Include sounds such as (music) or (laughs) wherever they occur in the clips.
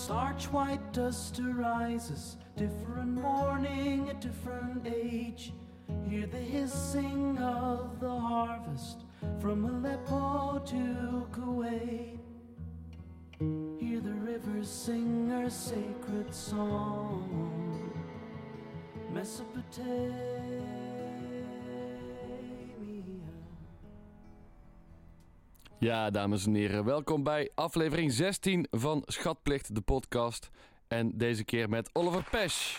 starch white dust arises, different morning, a different age. Hear the hissing of the harvest from Aleppo to Kuwait. Hear the rivers sing her sacred song. Mesopotamia. Ja, dames en heren, welkom bij aflevering 16 van Schatplicht, de podcast. En deze keer met Oliver Pesch.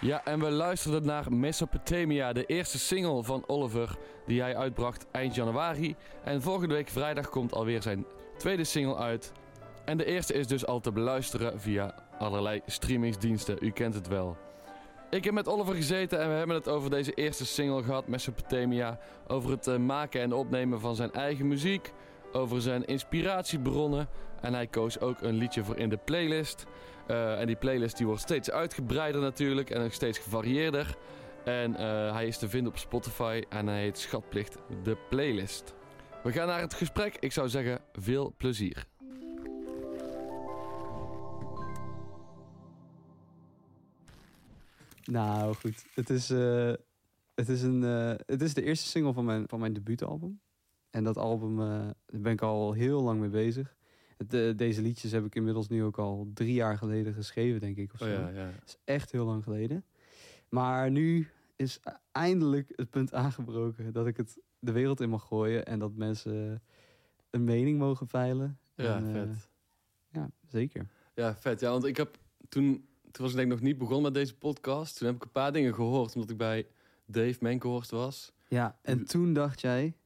Ja, en we luisterden naar Mesopotamia, de eerste single van Oliver, die hij uitbracht eind januari. En volgende week vrijdag komt alweer zijn tweede single uit. En de eerste is dus al te beluisteren via allerlei streamingsdiensten, u kent het wel. Ik heb met Oliver gezeten en we hebben het over deze eerste single gehad, Mesopotamia. Over het eh, maken en opnemen van zijn eigen muziek. Over zijn inspiratiebronnen. En hij koos ook een liedje voor in de playlist. Eh, en die playlist die wordt steeds uitgebreider natuurlijk en ook steeds gevarieerder. En eh, hij is te vinden op Spotify en hij heet Schatplicht de Playlist. We gaan naar het gesprek. Ik zou zeggen, veel plezier. Nou, goed. Het is, eh, het is, een, eh, het is de eerste single van mijn, van mijn debuutalbum. En dat album, eh, daar ben ik al heel lang mee bezig. Deze liedjes heb ik inmiddels nu ook al drie jaar geleden geschreven, denk ik. Of zo. Oh ja, ja. Dat is echt heel lang geleden. Maar nu is eindelijk het punt aangebroken dat ik het de wereld in mag gooien. En dat mensen een mening mogen veilen. Ja, En, vet. ja, zeker. Ja, vet. Ja, want ik heb toen, toen was ik denk ik nog niet begonnen met deze podcast. Toen heb ik een paar dingen gehoord, omdat ik bij Dave Menkenhorst was. Ja, en toen dacht jij,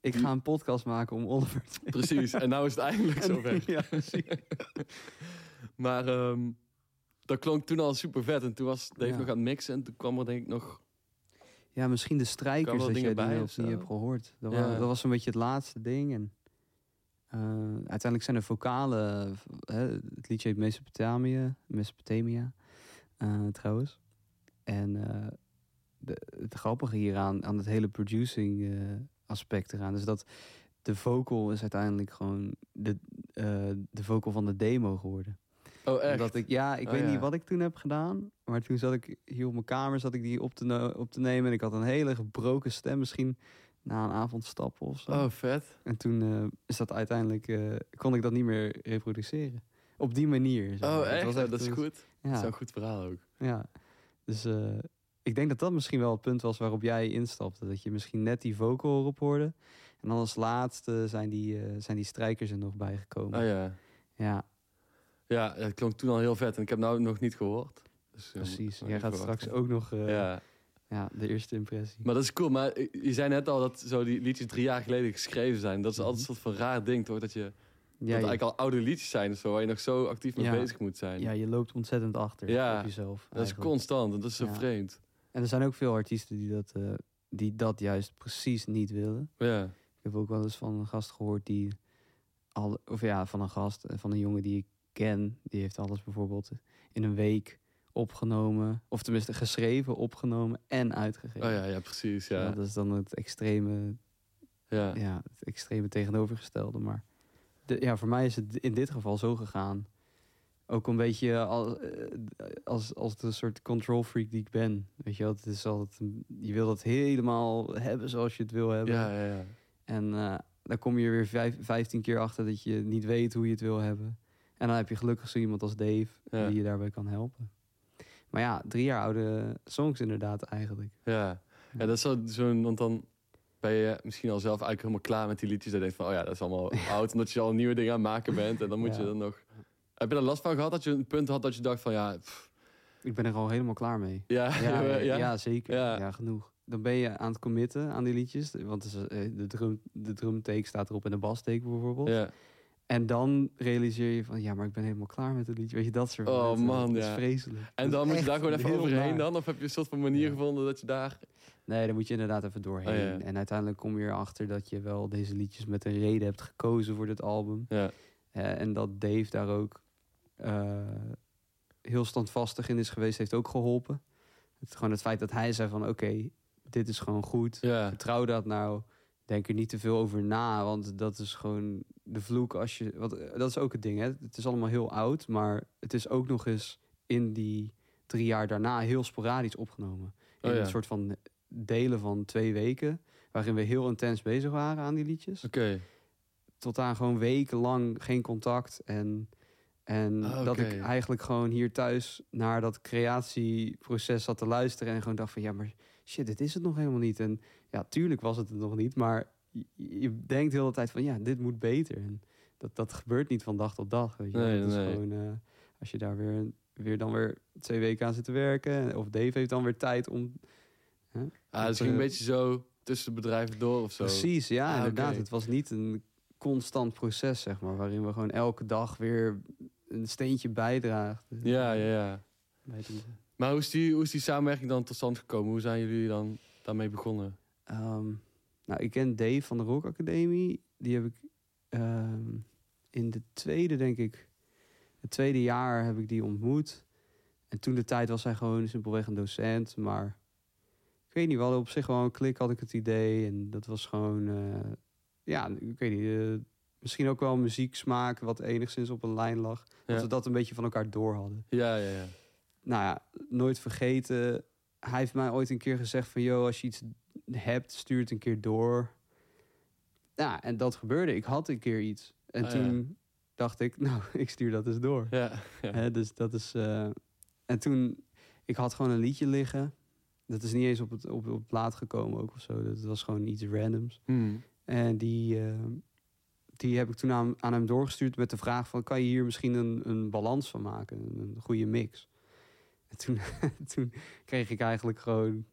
ik ga een podcast maken om Oliver te (laughs) Precies, en nou is het eindelijk zover. (laughs) Ja. (laughs) Maar ehm, dat klonk toen al super vet. En toen was Dave Ja. nog aan het mixen. En toen kwam er denk ik nog... Ja, misschien de strijkers dat jij dingen die bij nog of hebt gehoord. Dat, Ja. was, dat was een beetje het laatste ding. En, eh, uiteindelijk zijn de vocalen... het liedje heet Mesopotamia. Mesopotamia, eh, trouwens. En eh, de, het grappige hieraan, aan het hele producing aspect eraan... is dat de vocal is uiteindelijk gewoon de, de vocal van de demo geworden. Oh, echt? Omdat ik, ja, ik Oh, weet ja. niet wat ik toen heb gedaan. Maar toen zat ik hier op mijn kamer zat ik die op te, op te nemen. En ik had een hele gebroken stem misschien na een avond stappen of zo. Oh, vet. En toen eh, is dat uiteindelijk, eh, kon ik dat niet meer reproduceren. Op die manier. maar. Oh, echt? was Ja, dat is goed. Dat is Ja, een goed verhaal ook. ja. Dus eh, ik denk dat dat misschien wel het punt was waarop jij instapte. Dat je misschien net die vocal erop hoorde. En dan als laatste zijn die, zijn die strijkers er nog bijgekomen. Oh ja. Ja, Ja, het klonk toen al heel vet. En ik heb nou nog niet gehoord. Dus, precies. Jij gaat straks ook nog Ja. Ja, de eerste impressie. Maar dat is cool. Maar je zei net al dat zo die liedjes drie jaar geleden geschreven zijn. Dat is altijd een Mhm. soort van raar ding, toch? Dat je dat Ja, je, eigenlijk al oude liedjes zijn of zo, waar je nog zo actief mee Ja. bezig moet zijn. ja, je loopt ontzettend achter Ja, op jezelf. dat is constant en dat is zo Ja. vreemd. En er zijn ook veel artiesten die dat, eh, die dat juist precies niet willen. Ja. Ik heb ook wel eens van een gast gehoord die... Al, of ja, van een gast, eh, van een jongen die ik ken. Die heeft alles bijvoorbeeld in een week opgenomen. Of tenminste geschreven, opgenomen en uitgegeven. Oh ja, ja, precies. Ja. Dat is dan het extreme, Ja. ja, het extreme tegenovergestelde. Maar de, ja, voor mij is het in dit geval zo gegaan. Ook een beetje als, eh, als, als de soort control freak die ik ben. Weet je wel, het is altijd, je wil het helemaal hebben zoals je het wil hebben. Ja, ja, ja. En eh, dan kom je weer vijf, 15 keer achter dat je niet weet hoe je het wil hebben. En dan heb je gelukkig zo iemand als Dave Ja. die je daarbij kan helpen. Maar ja, drie jaar oude songs inderdaad eigenlijk. Ja, ja dat is zo- zo'n, want dan ben je misschien al zelf eigenlijk helemaal klaar met die liedjes. Dan denk je van, oh ja, dat is allemaal (laughs) oud, omdat je al nieuwe dingen aan het maken bent. En dan moet Ja. je dan nog... Heb je er last van gehad dat je een punt had dat je dacht van, ja, pff, Ik ben er al helemaal klaar mee. ja, Ja, (laughs) ja, zeker. Ja. Genoeg. Dan ben je aan het committen aan die liedjes. Want eh, de, drum, de drumtake staat erop en de bastake bijvoorbeeld. Ja. En dan realiseer je van, ja, maar ik ben helemaal klaar met het liedje. Weet je, dat soort Oh, momenten. man, Dat is ja. vreselijk. En dan moet je daar gewoon even overheen naar. dan? Of heb je een soort van manier Ja. gevonden dat je daar... Nee, dan moet je inderdaad even doorheen. Oh, ja. En uiteindelijk kom je erachter dat je wel deze liedjes met een reden hebt gekozen voor dit album. Ja, Eh, en dat Dave daar ook eh, heel standvastig in is geweest, heeft ook geholpen. Het, gewoon het feit dat hij zei van oké, dit is gewoon goed. Vertrouw dat nou. Denk er niet te veel over na, want dat is gewoon de vloek als je... Wat, eh, dat is ook het ding, hè. Het is allemaal heel oud, maar het is ook nog eens in die drie jaar daarna heel sporadisch opgenomen. In Oh ja. een soort van delen van twee weken, waarin we heel intens bezig waren aan die liedjes. Oké. Tot aan gewoon wekenlang geen contact. En, en Ah, dat ik eigenlijk gewoon hier thuis naar dat creatieproces zat te luisteren. En gewoon dacht van ja, maar shit, dit is het nog helemaal niet. En ja, tuurlijk was het het nog niet. Maar je, denkt de hele tijd van ja, dit moet beter. En dat, dat gebeurt niet van dag tot dag. Weet je wel. Nee, dat is nee. gewoon eh, als je daar weer, weer dan weer twee weken aan zit te werken. Of Dave heeft dan weer tijd om. Ah, dus ging een beetje zo tussen de bedrijven door of zo. Precies, ja, Ah, inderdaad. Het was niet een constant proces, zeg maar, waarin we gewoon elke dag weer een steentje bijdragen. Ja, ja, ja. Maar hoe is, die, hoe is die samenwerking dan tot stand gekomen? Hoe zijn jullie dan daarmee begonnen? Ehm, nou, ik ken Dave van de Rock Academie. Die heb ik ehm, in de tweede, denk ik, het tweede jaar heb ik die ontmoet. En toen de tijd was hij gewoon simpelweg een docent. Maar ik weet niet, we hadden op zich wel een klik, had ik het idee. En dat was gewoon, eh, ja, ik weet niet, eh, misschien ook wel muzieksmaak wat enigszins op een lijn lag. Dat we dat een beetje van elkaar door hadden Ja, ja, ja. Nou ja, nooit vergeten. Hij heeft mij ooit een keer gezegd van... joh, als je iets hebt, stuur het een keer door. Ja, en dat gebeurde. Ik had een keer iets. En Ah, ja. toen dacht ik, (laughs) nou, ik stuur dat eens door. Ja, dus dat is... eh, En toen, ik had gewoon een liedje liggen. Dat is niet eens op het, op, op het plaat gekomen ook of zo. Dat was gewoon iets randoms. Hmm. En die, eh, die heb ik toen aan, aan hem doorgestuurd met de vraag van... kan je hier misschien een, een balans van maken? Een, een goede mix. En toen, (laughs) toen kreeg ik eigenlijk gewoon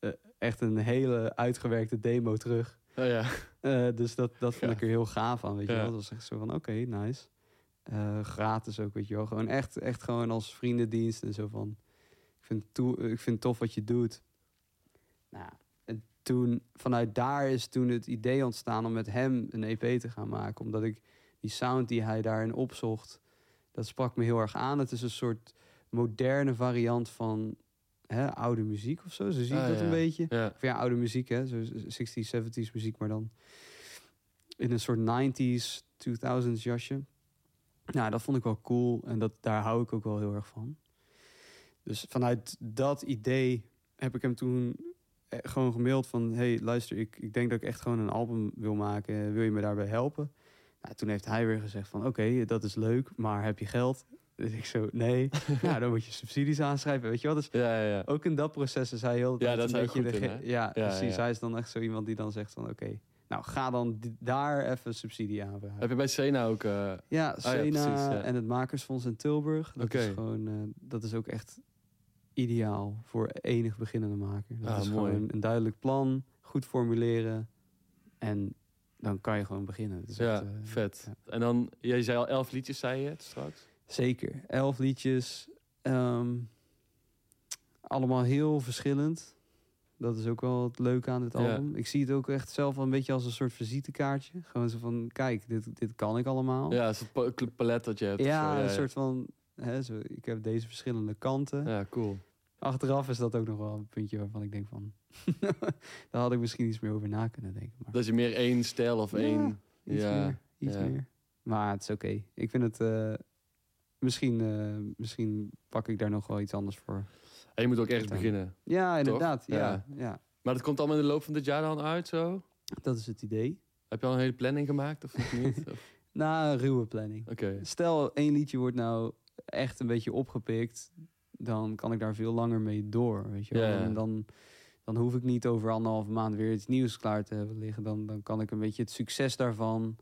eh, echt een hele uitgewerkte demo terug. Oh, ja. Eh, dus dat, dat vond ik er heel gaaf aan, weet je wel. Dat was echt zo van, oké, nice. Eh, gratis ook, weet je wel. Gewoon echt, echt gewoon als vriendendienst en zo van... Ik vind, toe, ik vind het tof wat je doet. Nou, en toen, vanuit daar is toen het idee ontstaan om met hem een EP te gaan maken. Omdat ik die sound die hij daarin opzocht, dat sprak me heel erg aan. Het is een soort moderne variant van hè, oude muziek of zo. Zo zie ik Ah, dat ja. een beetje. Ja. Of ja, oude muziek, hè. Zo 60s, 70s muziek, maar dan in een soort 90s, 2000s jasje. Nou, dat vond ik wel cool en dat, daar hou ik ook wel heel erg van. Dus vanuit dat idee heb ik hem toen eh, gewoon gemaild van... hey, luister, ik, ik denk dat ik echt gewoon een album wil maken. Wil je me daarbij helpen? Nou, toen heeft hij weer gezegd van... oké, dat is leuk, maar heb je geld? Dus ik zo, nee. (laughs) nou, dan moet je subsidies aanschrijven, weet je wel. Dus Ja, ja, ja. ook in dat proces is hij heel Ja, dat is een beetje de in? Ja, Ja, precies. ja. Hij is dan echt zo iemand die dan zegt van oké, nou ga dan daar even subsidie aanvragen. Heb je bij Sena ook... eh, Ja, ja, Sena precies, ja. en het Makersfonds in Tilburg. Dat is gewoon, eh, dat is ook echt ideaal voor enig beginnende maker. Dat Ah, is mooi. gewoon een duidelijk plan, goed formuleren en dan kan je gewoon beginnen. Ja, echt, eh, vet. ja. En dan, jij zei al elf liedjes, zei je het straks? Zeker. Elf liedjes. ehm, allemaal heel verschillend. Dat is ook wel het leuke aan dit Ja. album. Ik zie het ook echt zelf een beetje als een soort visitekaartje. Gewoon zo van, kijk, dit, dit kan ik allemaal. Ja, cl- palet dat je hebt. Ja, zo, een soort van, hè, zo, ik heb deze verschillende kanten. Ja, cool. Achteraf is dat ook nog wel een puntje waarvan ik denk van... (laughs) daar had ik misschien iets meer over na kunnen denken. Maar Dat je meer één stijl of Ja, één... iets ja, meer, iets ja. meer. Maar het is oké. Ik vind het... eh, misschien, eh, misschien pak ik daar nog wel iets anders voor. En je moet ook ergens beginnen. Ja, inderdaad. Ja. Ja. Ja. Maar dat komt allemaal in de loop van dit jaar dan uit, zo? dat is het idee. Heb je al een hele planning gemaakt of niet? (laughs) Of- Na een ruwe planning. Oké. Stel, één liedje wordt nou echt een beetje opgepikt, dan kan ik daar veel langer mee door. Weet je wel? En dan, dan hoef ik niet over anderhalve maand weer iets nieuws klaar te hebben liggen. Dan, dan kan ik een beetje het succes daarvan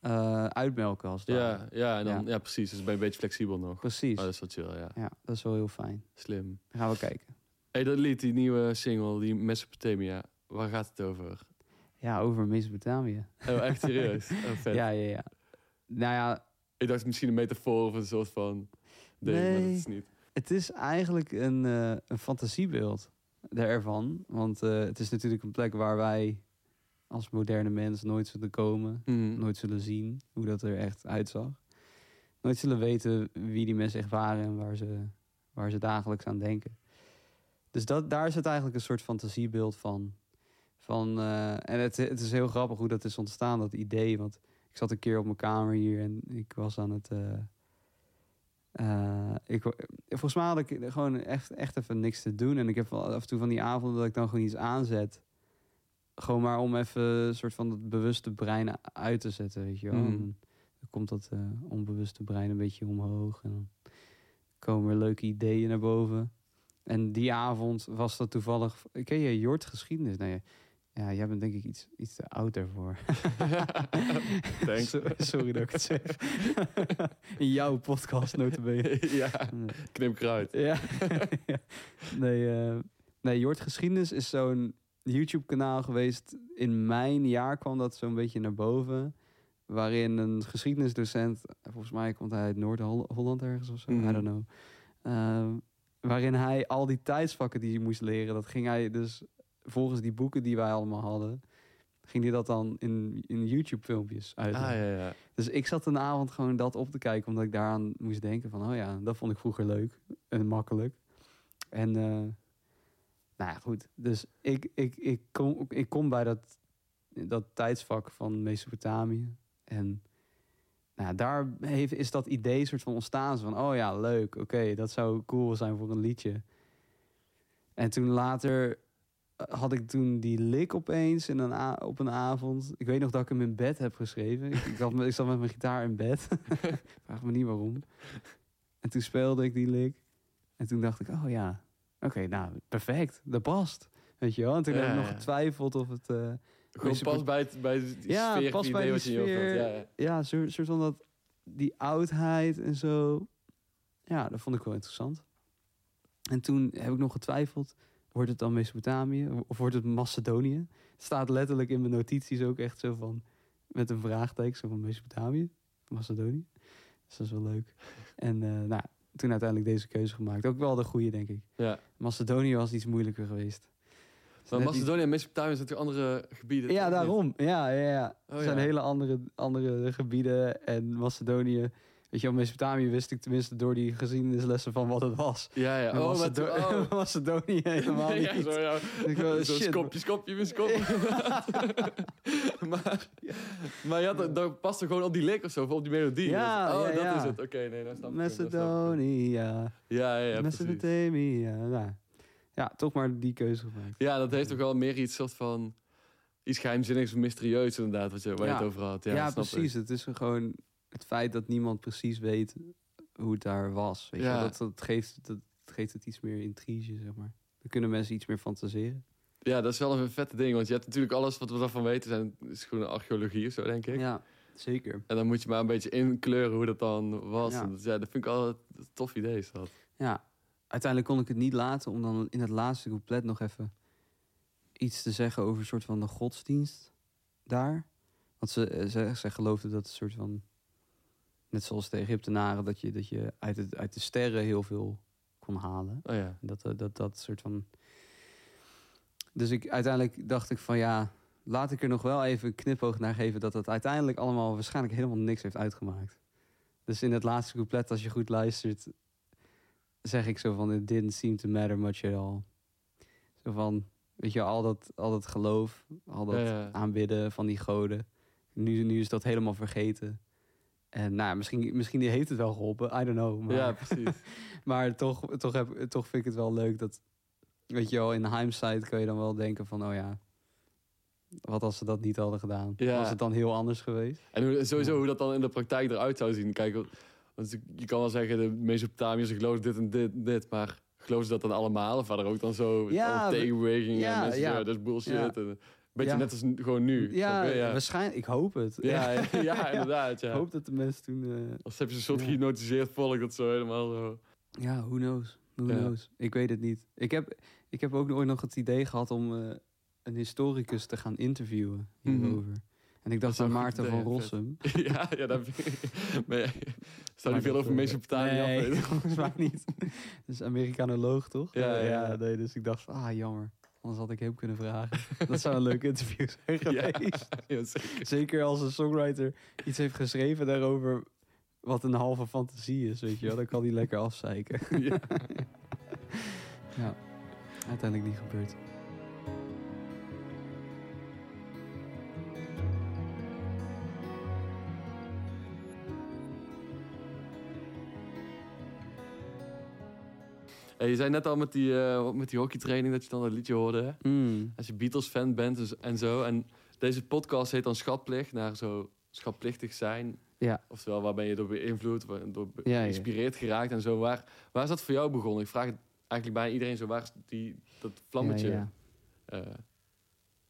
eh, uitmelken als het Ja, ja, en dan, ja. Ja. precies. Dus ben je een beetje flexibel nog. Precies. Oh, dat is wel chill, ja. Ja, dat is wel heel fijn. Slim. Dan gaan we kijken. hey, dat lied, die nieuwe single, die Mesopotamia. Waar gaat het over? Ja, over Mesopotamië. Oh, echt serieus? (laughs) Oh, vet. Ja, ja, ja. Nou ja, Ik dacht misschien een metafoor of een soort van... ding, maar dat Nee. is niet. Het is eigenlijk een, eh, een fantasiebeeld ervan. Want eh, het is natuurlijk een plek waar wij als moderne mens nooit zullen komen. Hmm. Nooit zullen zien hoe dat er echt uitzag. Nooit zullen weten wie die mensen echt waren en waar ze, waar ze dagelijks aan denken. Dus dat, daar is het eigenlijk een soort fantasiebeeld van. van eh, en het, het is heel grappig hoe dat is ontstaan, dat idee. Want Ik zat een keer op mijn kamer hier en ik was aan het. eh, eh, ik, volgens mij had ik gewoon echt, echt even niks te doen. En ik heb af en toe van die avonden dat ik dan gewoon iets aanzet. Gewoon maar om even een soort van het bewuste brein uit te zetten, weet je wel. En dan komt dat eh, onbewuste brein een beetje omhoog. En dan komen er leuke ideeën naar boven. En die avond was dat toevallig... Ken je Jort geschiedenis? Nee, ja, jij bent denk ik iets, iets te oud daarvoor. (laughs) Thanks. (laughs) So- Sorry dat ik het zeg. In jouw podcast, notabene. (laughs) ja, knip kruid. Ja. Nee, eh, nee, Jort Geschiedenis is zo'n YouTube-kanaal geweest. In mijn jaar kwam dat zo'n beetje naar boven. Waarin een geschiedenisdocent, volgens mij komt hij uit Noord-Holland ergens of zo, Mhm. I don't know. Eh, waarin hij al die tijdsvakken die hij moest leren, dat ging hij dus volgens die boeken die wij allemaal hadden, ging hij dat dan in, in YouTube-filmpjes uit. Ah, ja, ja. Dus ik zat een avond gewoon dat op te kijken, omdat ik daaraan moest denken van, oh ja, dat vond ik vroeger leuk en makkelijk. En, eh, nou goed. Dus ik, ik, ik, kom, ik kom bij dat, dat tijdsvak van Mesopotamië. En nou, daar heeft, is dat idee soort van ontstaan. Van, oh ja, leuk, oké, dat zou cool zijn voor een liedje. En toen later eh, had ik toen die lik opeens in een op een avond. Ik weet nog dat ik hem in bed heb geschreven. Ik, had, ik zat met mijn gitaar in bed. (laughs) Vraag me niet waarom. En toen speelde ik die lik. En toen dacht ik, oh ja, oké, nou, perfect. Dat past. Weet je wel? En toen heb ik nog getwijfeld of het... eh, Gewoon pas bij, het, bij die Ja, sfeer, pas bij sfeer. Ja, ja. ja, zo- soort van dat, die oudheid en zo. Ja, dat vond ik wel interessant. En toen heb ik nog getwijfeld, wordt het dan Mesopotamië of wordt het Macedonië? Het staat letterlijk in mijn notities ook echt zo van, met een vraagteken, zo van Mesopotamië, Macedonië. Dus dat is wel leuk. En eh, nou, toen uiteindelijk deze keuze gemaakt. Ook wel de goede, denk ik. Ja. Macedonië was iets moeilijker geweest. Maar Macedonië en Mesopotamië zijn natuurlijk andere gebieden. ja, daarom. Ja, ja, ja. Oh, er zijn ja. hele andere, andere gebieden. En Macedonië, weet je wel, Mesopotamië wist ik tenminste door die geschiedenislessen van wat het was. Ja, ja. En Oh, Macedo- met, oh. (laughs) Macedonië helemaal (laughs) niet. Ja, zo, ja. Ik wel, Zo, shit. skopje, skopje, mijn skop. (laughs) maar, maar ja, dat, dat past er gewoon op die lik of zo, op die melodie. Ja, oh, ja, dat is het. Oké, nee, dan snap ik dan. Macedonië. Ja, ja, ja, precies. Mesopotamië. Nou, ja, toch maar die keuze gemaakt. Ja, dat heeft toch wel meer iets soort van... Iets geheimzinnigs mysterieus inderdaad, wat je, waar je het over had. Ja, dat snap ik. precies. Het is gewoon het feit dat niemand precies weet hoe het daar was. Weet je Ja. wel. Dat, dat, geeft, dat geeft het iets meer intrige, zeg maar. Dan kunnen mensen iets meer fantaseren. Ja, dat is wel een vette ding, want je hebt natuurlijk alles wat we daarvan weten, zijn, is gewoon archeologie of zo, denk ik. Ja, zeker. En dan moet je maar een beetje inkleuren hoe dat dan was. Ja. En dat, ja, dat vind ik al een tof idee, is dat. Ja, uiteindelijk kon ik het niet laten om dan in het laatste couplet nog even iets te zeggen over een soort van de godsdienst daar. Want ze, eh, ze, ze geloofden dat een soort van, net zoals de Egyptenaren, dat je, dat je uit, het, uit de sterren heel veel kon halen. Oh ja. Dat, eh, dat, dat soort van. Dus ik, uiteindelijk dacht ik van ja, laat ik er nog wel even een knipoog naar geven dat het uiteindelijk allemaal waarschijnlijk helemaal niks heeft uitgemaakt. Dus in het laatste couplet, als je goed luistert, zeg ik zo van it didn't seem to matter much at all. Zo van, weet je, al dat, al dat geloof, al dat Ja, ja. aanbidden van die goden. Nu, nu is dat helemaal vergeten. En nou, ja, misschien, misschien heeft het wel geholpen, I don't know. Maar... Ja, precies. (laughs) Maar toch, toch, heb, toch vind ik het wel leuk dat... Weet je wel, in hindsight kan je dan wel denken van... Oh ja, wat als ze dat niet hadden gedaan? Ja. Was het dan heel anders geweest? En hoe, sowieso Ja. hoe dat dan in de praktijk eruit zou zien. Kijk, want- je kan wel zeggen, de Mesopotamiërs geloven dit en dit, dit, maar geloven ze dat dan allemaal? Of waren er ook dan zo Ja, tegenbewegingen ja, en mensen ja. zo, dat is bullshit. Ja. En, beetje Ja. net als gewoon nu. Ja, snap je? ja. waarschijnlijk. Ik hoop het. Ja, ja, (laughs) ja, inderdaad. Ik hoop dat de mensen toen... eh, Als heb je een soort gehypnotiseerd volk dat zo helemaal zo... ja, who knows? Who knows? Ik weet het niet. Ik heb, ik heb ook ooit nog het idee gehad om eh, een historicus te gaan interviewen Mhm. hierover. En ik dacht aan Maarten van. Rossum. (laughs) ja, ja, daar (laughs) zou Maar niet veel over Mesopotamië nee, afweten? volgens mij niet. Dat is Amerikanoloog, toch? Ja, ja, ja. nee, dus ik dacht van, ah, jammer. Anders had ik hem kunnen vragen. (laughs) Dat zou een leuk interview zijn Ja, geweest. (laughs) ja, zeker. Zeker als een songwriter iets heeft geschreven daarover wat een halve fantasie is, weet je wel. Dan kan hij lekker afzeiken. Ja. (laughs) Ja, uiteindelijk niet gebeurd. Hey, je zei net al met die, eh, met die hockeytraining dat je dan het liedje hoorde. Hè? Mm. Als je Beatles-fan bent en zo- en zo. En deze podcast heet dan Schatplicht, naar zo schatplichtig zijn. Ja. Oftewel, waar ben je door beïnvloed, door be- Ja, ja. geïnspireerd geraakt en zo. Waar, waar is dat voor jou begonnen? Ik vraag het eigenlijk bij iedereen zo. Waar is die, dat vlammetje? Ja, eh,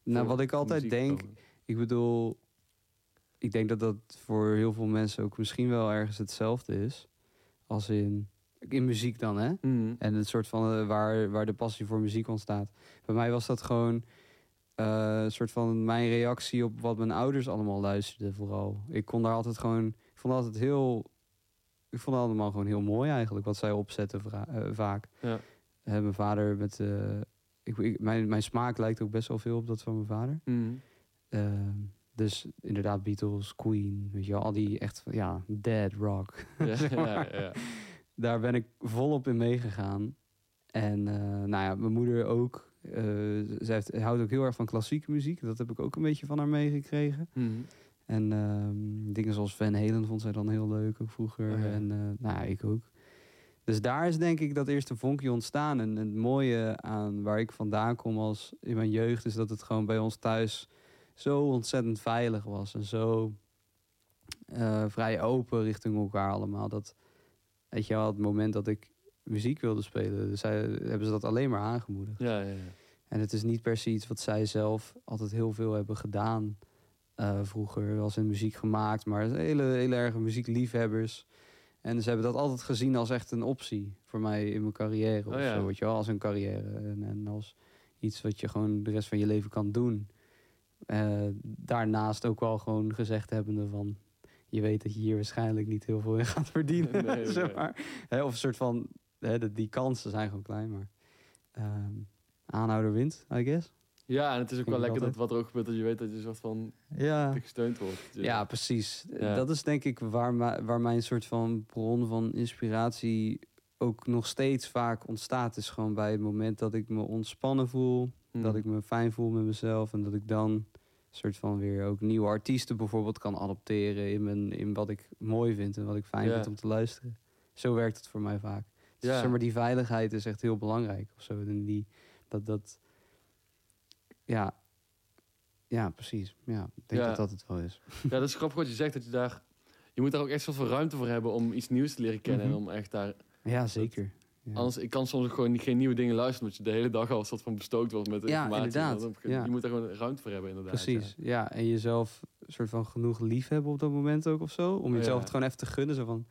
Nou, wat ik altijd denk, ik bedoel, ik denk dat dat voor heel veel mensen ook misschien wel ergens hetzelfde is. Als in, in muziek dan, hè? Mhm. En het soort van eh, waar, waar de passie voor muziek ontstaat. Bij mij was dat gewoon eh, een soort van mijn reactie op wat mijn ouders allemaal luisterden vooral. Ik kon daar altijd gewoon, ik vond altijd heel, ik vond het allemaal gewoon heel mooi eigenlijk wat zij opzetten eh, vaak. Ja. Mijn vader met, ik, ik- mijn, mijn smaak lijkt ook best wel veel op dat van mijn vader. Mhm. Ehm, dus inderdaad Beatles, Queen, weet je wel, al die echt, ja, dead rock. Ja, (laughs) Zeg ja, maar. ja. Daar ben ik volop in meegegaan. En eh, nou ja, mijn moeder ook. eh zij heeft, houdt ook heel erg van klassieke muziek. Dat heb ik ook een beetje van haar meegekregen. Mhm. En ehm, dingen zoals Van Halen vond zij dan heel leuk, ook vroeger. Oh ja. En eh, nou ja, ik ook. Dus daar is denk ik dat eerste vonkje ontstaan. En het mooie aan waar ik vandaan kom als in mijn jeugd... is dat het gewoon bij ons thuis zo ontzettend veilig was. En zo vrij open richting elkaar allemaal. Dat, weet je wel, het moment dat ik muziek wilde spelen... Dus zij, hebben ze dat alleen maar aangemoedigd. Ja, ja, ja. En het is niet per se iets wat zij zelf altijd heel veel hebben gedaan eh, vroeger. Eens in muziek gemaakt, maar hele, hele erge muziekliefhebbers. En ze hebben dat altijd gezien als echt een optie voor mij in mijn carrière. Of Oh ja. zo, weet je wel, als een carrière. En, en als iets wat je gewoon de rest van je leven kan doen. Eh, daarnaast ook wel gewoon gezegd hebbende van... Je weet dat je hier waarschijnlijk niet heel veel in gaat (laughs) verdienen. Nee, zeg maar. Of een soort van... Hè, de- die kansen zijn gewoon klein, maar... ehm, aanhouder wint, I guess. Ja, en het is ook Vind wel lekker dat wat er ook gebeurt, dat je weet dat je soort van Ja, gesteund wordt. Ja precies. Ja. Dat is denk ik waar, waar mijn soort van bron van inspiratie ook nog steeds vaak ontstaat. Is gewoon bij het moment dat ik me ontspannen voel, dat ik me fijn voel met mezelf en dat ik dan soort van weer ook nieuwe artiesten bijvoorbeeld kan adopteren in, mijn, in wat ik mooi vind en wat ik fijn Ja. vind om te luisteren. Zo werkt het voor mij vaak. Dus Ja. zeg maar, die veiligheid is echt heel belangrijk. Of zo. En die, dat, dat, ja, ja, precies. Ja, ik denk Ja. dat dat het wel is. (laughs) Ja, dat is grappig wat je zegt, dat je daar... Je moet daar ook echt zoveel ruimte voor hebben om iets nieuws te leren kennen. Mhm. En om echt daar... Ja, zeker. Ja. Anders, ik kan soms ook gewoon geen nieuwe dingen luisteren, omdat je de hele dag al soort van bestookt wordt met Ja, informatie. inderdaad. Ja. Je moet daar gewoon ruimte voor hebben, inderdaad. Precies, ja. En jezelf soort van genoeg lief hebben op dat moment ook of zo. Om jezelf het gewoon even te gunnen. Zo van,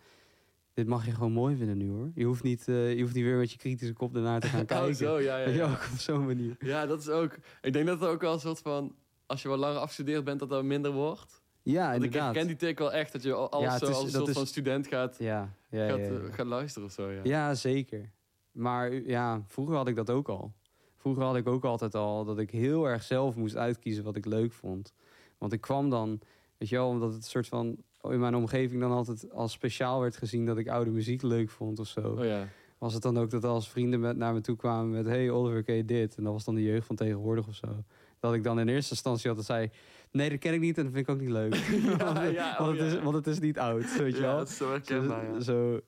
dit mag je gewoon mooi vinden nu hoor. Je hoeft niet, eh, je hoeft niet weer met je kritische kop ernaar te gaan Ja. (laughs) kijken. Oh, zo, ja, ja. Ook op zo'n manier. ja, dat is ook... Ik denk dat het ook wel een soort van... Als je wat langer afgestudeerd bent, dat dat minder wordt. Ja, Want ik inderdaad. herken die tik wel echt, dat je al- alles Ja, is- als een soort is- van student gaat, Ja, ja, gaat, eh, gaat luisteren of zo. Ja. Ja, zeker. Maar ja, vroeger had ik dat ook al. Vroeger had ik ook altijd al dat ik heel erg zelf moest uitkiezen wat ik leuk vond. Want ik kwam dan, weet je wel, omdat het soort van in mijn omgeving dan altijd als speciaal werd gezien dat ik oude muziek leuk vond of zo. Oh ja. Was het dan ook dat als vrienden met, naar me toe kwamen met... Hey Oliver, ken je dit? En dat was dan de jeugd van tegenwoordig of zo. Dat ik dan in eerste instantie altijd zei... Nee, dat ken ik niet en dat vind ik ook niet leuk. (laughs) (laughs) want, het- want, het is, want het is niet oud, weet je wel? dat is zo Zo, herkenbaar, zo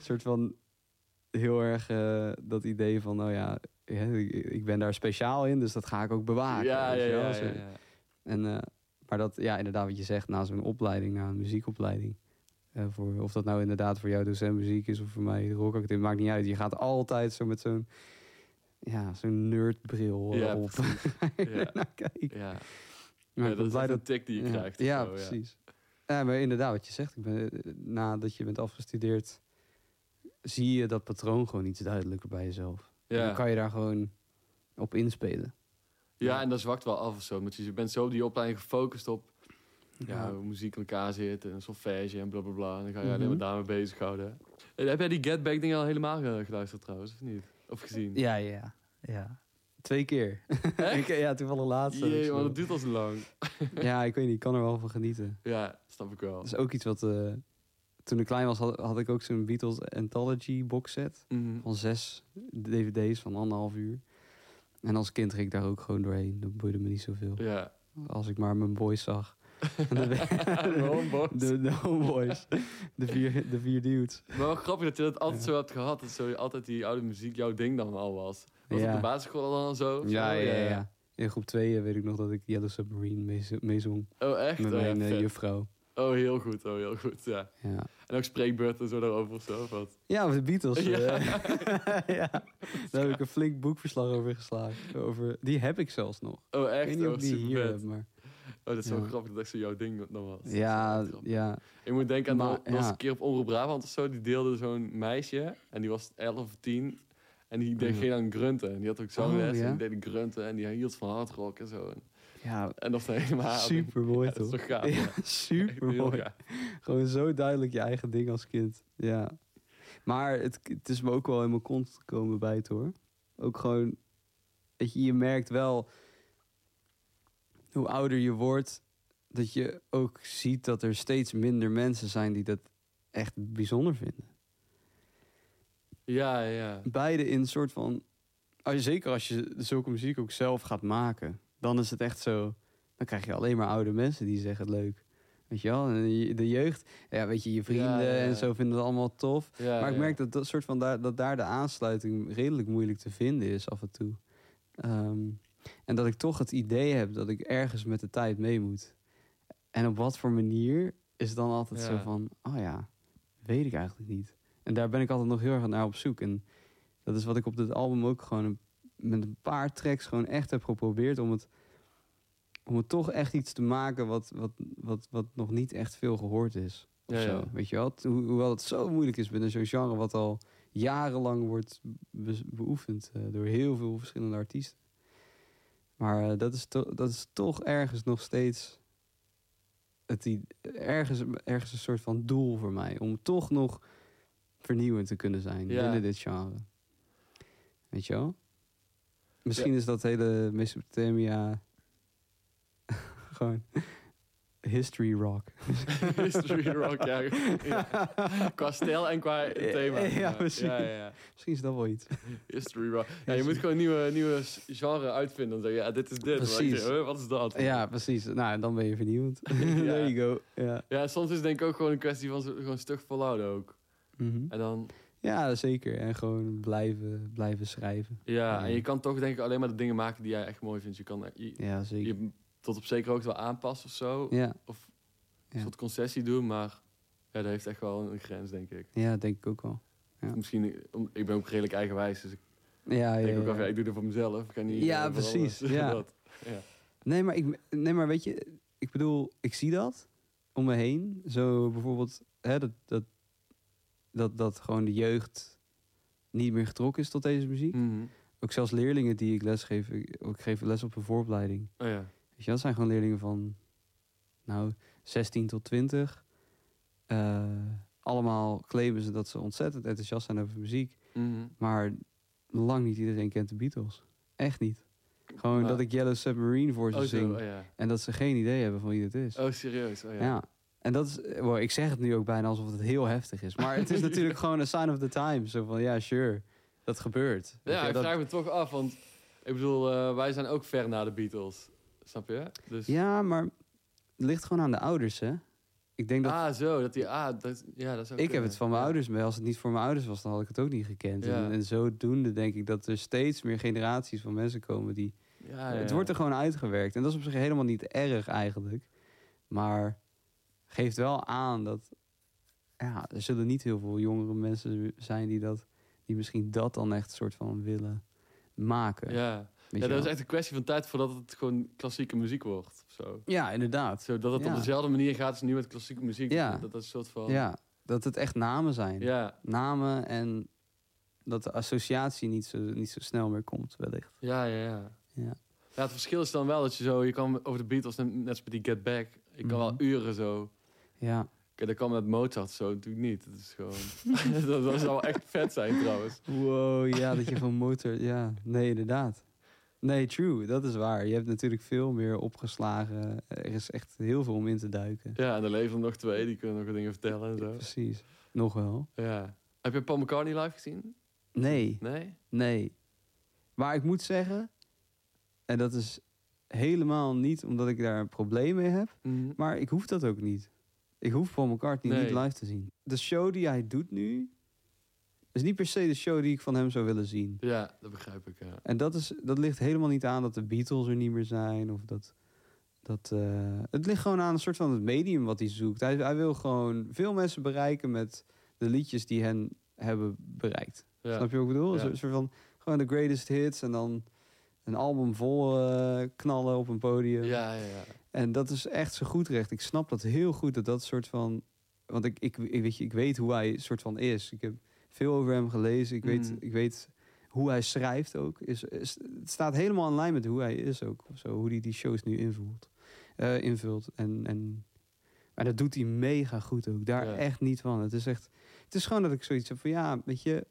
soort van heel erg eh, dat idee van, nou ja, ik, ben daar speciaal in, dus dat ga ik ook bewaken. Ja, weet ja, je wel? ja, Zo- ja, ja. En, eh, maar dat, ja, inderdaad, wat je zegt, na zo'n opleiding, na een muziekopleiding. eh, voor, of dat nou inderdaad voor jou docent muziek is of voor mij rockacademie, maakt niet uit. Je gaat altijd zo met zo'n, ja, zo'n nerdbril Ja, op. (laughs) Ja. naar kijken. Ja. Maar Ja, dat is dat een tik die je krijgt. Ja, zo, precies. Ja. maar inderdaad, wat je zegt, ik ben, eh, nadat je bent afgestudeerd, zie je dat patroon gewoon iets duidelijker bij jezelf. En Ja. Dan kan je daar gewoon op inspelen. ja, en dat zwakt wel af of zo. Want je bent zo op die opleiding gefocust op ja, hoe muziek in elkaar zit en solfège en blablabla. Bla, bla. En dan ga je alleen Mhm. maar daarmee bezighouden. En heb jij die Get Back ding al helemaal ge- geluisterd trouwens, of niet? Of gezien? ja, ja, ja. Twee keer. Echt? (laughs) Ja, toevallig laatst. ook Jee, maar dat duurt al zo lang. (laughs) Ja, ik weet niet, ik kan er wel van genieten. Ja, snap ik wel. Dat is ook iets wat... eh, toen ik klein was, had, had ik ook zo'n Beatles Anthology box set. Mhm. Van zes dvd's van anderhalf uur. En als kind ging ik daar ook gewoon doorheen. Dat boeide me niet zoveel. Ja, Als ik maar mijn boys zag. De, De homeboys. (laughs) de, de homeboys. De vier, de vier dudes. Maar wel grappig dat je dat altijd Ja. zo hebt gehad. Dat zo altijd die oude muziek jouw ding dan al was. Was Ja. op de basisschool dan zo? of Ja, zo? ja, ja, ja. In groep 2 weet ik nog dat ik Yellow Submarine meezong mee zong Oh, echt? met oh, ja, mijn eh, vet. juffrouw. Oh, heel goed. Oh, heel goed, ja. Ja. En ook spreekbeurten zo daarover of zo, of wat? ja, over de Beatles. Ja. eh. (laughs) ja. Daar heb ik een flink boekverslag over geslagen. Over, die heb ik zelfs nog. Oh, Ik echt? weet niet oh, of ik die hier heb, maar... Oh, dat is zo Ja. grappig dat echt zo jouw ding nog was. Dat Ja, wel ja. Ik moet denken aan, Maar, was ja. een keer op Omroep Brabant of zo, die deelde zo'n meisje. En die was 11 of 10. En die deed geen aan grunten. En die had ook zangles Oh, ja? en die deed grunten. En die hield van hardrock en zo. Ja, en dat is helemaal... super mooi dat is toch? gaaf, Ja, (laughs) super mooi. Gewoon zo duidelijk je eigen ding als kind. Ja. Maar het, het is me ook wel in mijn kont gekomen bij het hoor. Ook gewoon, weet je, je merkt wel hoe ouder je wordt, dat je ook ziet dat er steeds minder mensen zijn die dat echt bijzonder vinden. Ja, ja. Beide in een soort van, als je, zeker als je zulke muziek ook zelf gaat maken, dan is het echt zo, dan krijg je alleen maar oude mensen die zeggen het leuk. Weet je wel, de jeugd, ja, weet je, je vrienden Ja, ja, ja. en zo vinden het allemaal tof. ja maar ik merk dat, dat, soort van daar, dat daar de aansluiting redelijk moeilijk te vinden is af en toe. Ehm, en dat ik toch het idee heb dat ik ergens met de tijd mee moet. En op wat voor manier is dan altijd zo van, oh ja, weet ik eigenlijk niet. En daar ben ik altijd nog heel erg naar op zoek. En dat is wat ik op dit album ook gewoon een- met een paar tracks gewoon echt heb geprobeerd om het, om het toch echt iets te maken wat, wat, wat, wat nog niet echt veel gehoord is. Of Ja, zo. ja. Weet je wel? Ho- hoewel het zo moeilijk is binnen zo'n genre wat al jarenlang wordt be- beoefend eh, door heel veel verschillende artiesten. Maar eh, dat, is to- dat is toch ergens nog steeds het, i- ergens, ergens een soort van doel voor mij. Om toch nog vernieuwend te kunnen zijn Ja. binnen dit genre. Weet je wel? Misschien is dat hele Mesopotamia (laughs) gewoon history rock. (laughs) History rock, ja. ja. (laughs) Qua stijl en qua thema. Ja, precies. Ja, ja, ja. Misschien is dat wel iets. History rock. Ja, je moet gewoon nieuwe, nieuwe genre uitvinden. Dan zeg je, ja, dit is dit. Precies. wat is dat? Ja, precies. Nou, dan ben je vernieuwend. (laughs) There you go. Ja. Ja, soms is het denk ik ook gewoon een kwestie van gewoon stug volhouden ook. Mhm. En dan, ja, zeker. En gewoon blijven, blijven schrijven. ja, Ja. en je kan toch denk ik alleen maar de dingen maken die jij echt mooi vindt. Je kan je, Ja, zeker. je tot op zekere hoogte wel aanpassen of zo. Ja, Of een soort concessie doen, maar ja, dat heeft echt wel een grens, denk ik. ja, denk ik ook wel. Ja. Misschien, om- ik ben ook redelijk eigenwijs, dus ik Ja, ja, denk ook af, ik doe het voor mezelf. Ik ga niet Ja, eh, precies, (laughs) alles. ja. Nee, maar, ik, nee, maar weet je, ik bedoel, ik zie dat om me heen. Zo bijvoorbeeld, hè, dat, dat, dat, dat gewoon de jeugd niet meer getrokken is tot deze muziek. Mhm. Ook zelfs leerlingen die ik les geef, ik, ik geef les op een vooropleiding. Oh ja. Weet je, dat zijn gewoon leerlingen van, nou, 16 tot 20. Eh, allemaal claimen ze dat ze ontzettend enthousiast zijn over muziek. Mhm. Maar lang niet iedereen kent de Beatles. Echt niet. Gewoon Maar- dat ik Yellow Submarine voor ze Oh, zing. oh ja. En dat ze geen idee hebben van wie dit is. Oh, serieus? Oh, ja. ja. En dat is, eh, wow, ik zeg het nu ook bijna alsof het heel heftig is. Maar het is (laughs) natuurlijk gewoon een sign of the times. Zo van, ja, sure, dat gebeurt. Ja, ik dat- vraag me toch af, want ik bedoel, eh, wij zijn ook ver na de Beatles. Snap je? Dus, ja, maar het ligt gewoon aan de ouders, hè. Ik denk dat... Ah, zo, dat die, ah, dat, ja, dat zou ik heb het van mijn Ja. ouders mee. Als het niet voor mijn ouders was, dan had ik het ook niet gekend. Ja. En, en zodoende denk ik dat er steeds meer generaties van mensen komen die... Ja, ja, Het wordt er gewoon uitgewerkt. En dat is op zich helemaal niet erg eigenlijk. Maar geeft wel aan dat... Ja, er zullen niet heel veel jongere mensen zijn die, dat, die misschien dat dan echt soort van willen maken. Ja, ja dat is wel? echt een kwestie van tijd voordat het gewoon klassieke muziek wordt. Zo. Ja, inderdaad. Zodat het Ja. op dezelfde manier gaat als nu met klassieke muziek. Ja. Dat dat een soort van... Ja, dat het echt namen zijn. Ja, Namen en dat de associatie niet zo, niet zo snel meer komt, wellicht. ja, ja. ja. Ja. Ja, het verschil is dan wel dat je zo, je kan over de Beatles, net net als met die Get Back, ik kan wel Mhm. uren zo. Ja. Kijk, dat kan met Mozart zo natuurlijk niet. Het is gewoon, (laughs) dat, dat zou wel echt vet zijn trouwens. Wow, ja, dat je van motor... Ja, nee, inderdaad. Nee, true, dat is waar. Je hebt natuurlijk veel meer opgeslagen. Er is echt heel veel om in te duiken. Ja, en er leven nog twee, die kunnen nog wat dingen vertellen en zo. Precies. Nog wel. Ja. Heb je Paul McCartney live gezien? Nee, Nee? nee. Maar ik moet zeggen... En dat is helemaal niet omdat ik daar een probleem mee heb. Mhm. Maar ik hoef dat ook niet. Ik hoef Paul McCartney Nee. niet live te zien. De show die hij doet nu... is niet per se de show die ik van hem zou willen zien. Ja, dat begrijp ik, ja. En dat, is, dat ligt helemaal niet aan dat de Beatles er niet meer zijn. Of dat, dat, eh, het ligt gewoon aan een soort van het medium wat hij zoekt. Hij, hij wil gewoon veel mensen bereiken met de liedjes die hen hebben bereikt. ja. Snap je wat ik bedoel? Ja. Een soort van gewoon de greatest hits en dan een album vol eh, knallen op een podium. Ja, ja, ja. En dat is echt zo goed recht. Ik snap dat heel goed dat dat soort van. Want ik, ik, ik, weet, je, ik weet hoe hij soort van is. Ik heb veel over hem gelezen. Ik weet, Mm. ik weet hoe hij schrijft ook. Is, is, het staat helemaal in lijn met hoe hij is ook. Zo, hoe hij die shows nu invult. eh, invult. En, en, maar dat doet hij mega goed ook. Daar Ja. echt niet van. Het is echt. Het is gewoon dat ik zoiets heb van ja, weet je.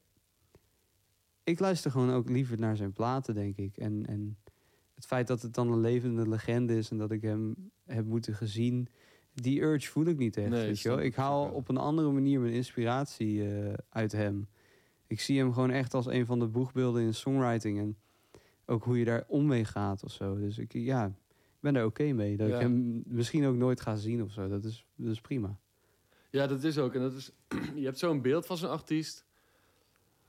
Ik luister gewoon ook liever naar zijn platen, denk ik. En, en het feit dat het dan een levende legende is en dat ik hem heb moeten gezien, die urge voel ik niet echt. Nee, weet je wel? Ik haal wel. op een andere manier mijn inspiratie eh, uit hem. Ik zie hem gewoon echt als een van de boegbeelden in songwriting en ook hoe je daar om mee gaat of zo. Dus ik ja, ik ben daar oké mee. Dat Ja. ik hem misschien ook nooit ga zien of zo. Dat is, dat is prima. Ja, dat is ook. En dat is, (clears throat) je hebt zo'n beeld van zo'n artiest.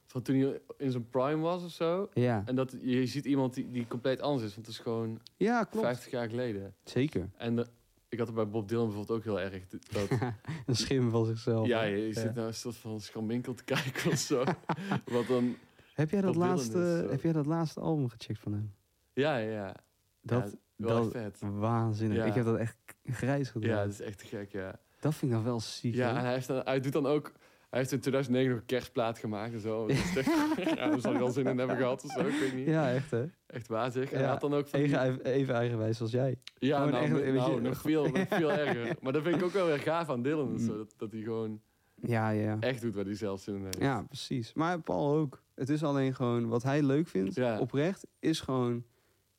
Van toen hij in zijn prime was of zo. Ja, En dat je ziet iemand die, die compleet anders is. Want het is gewoon ja klopt. 50 jaar geleden. Zeker. En eh, ik had er bij Bob Dylan bijvoorbeeld ook heel erg. Dat, (laughs) een schim van zichzelf. ja, je, zit nou een soort van scharminkel te kijken of zo. (laughs) Wat dan... Heb jij dat, Bob laatste, is zo. heb jij dat laatste album gecheckt van hem? Ja, ja. Dat, ja, wel dat vet. waanzinnig. Ja. Ik heb dat echt grijs gedaan. Ja, dat is echt gek, ja. Dat vind ik dan wel ziek. Ja, en hij, heeft dan, hij doet dan ook... Hij heeft in 2009 nog een kerstplaat gemaakt en zo. Echt, (laughs) ja, daar zal hij wel zin in hebben gehad of zo, ik weet niet. ja, echt hè. Echt wazig. En Ja, hij had dan ook van die- Even, even eigenwijs als jij. Ja, Gewoon nou, echt, nou, nog, veel, nog veel (laughs) erger. Maar dat vind ik ook wel weer gaaf aan Dylan. Zo, dat, dat hij gewoon Ja, ja. echt doet waar hij zelf zin in heeft. Ja, precies. Maar Paul ook. Het is alleen gewoon wat hij leuk vindt, Ja. oprecht, is gewoon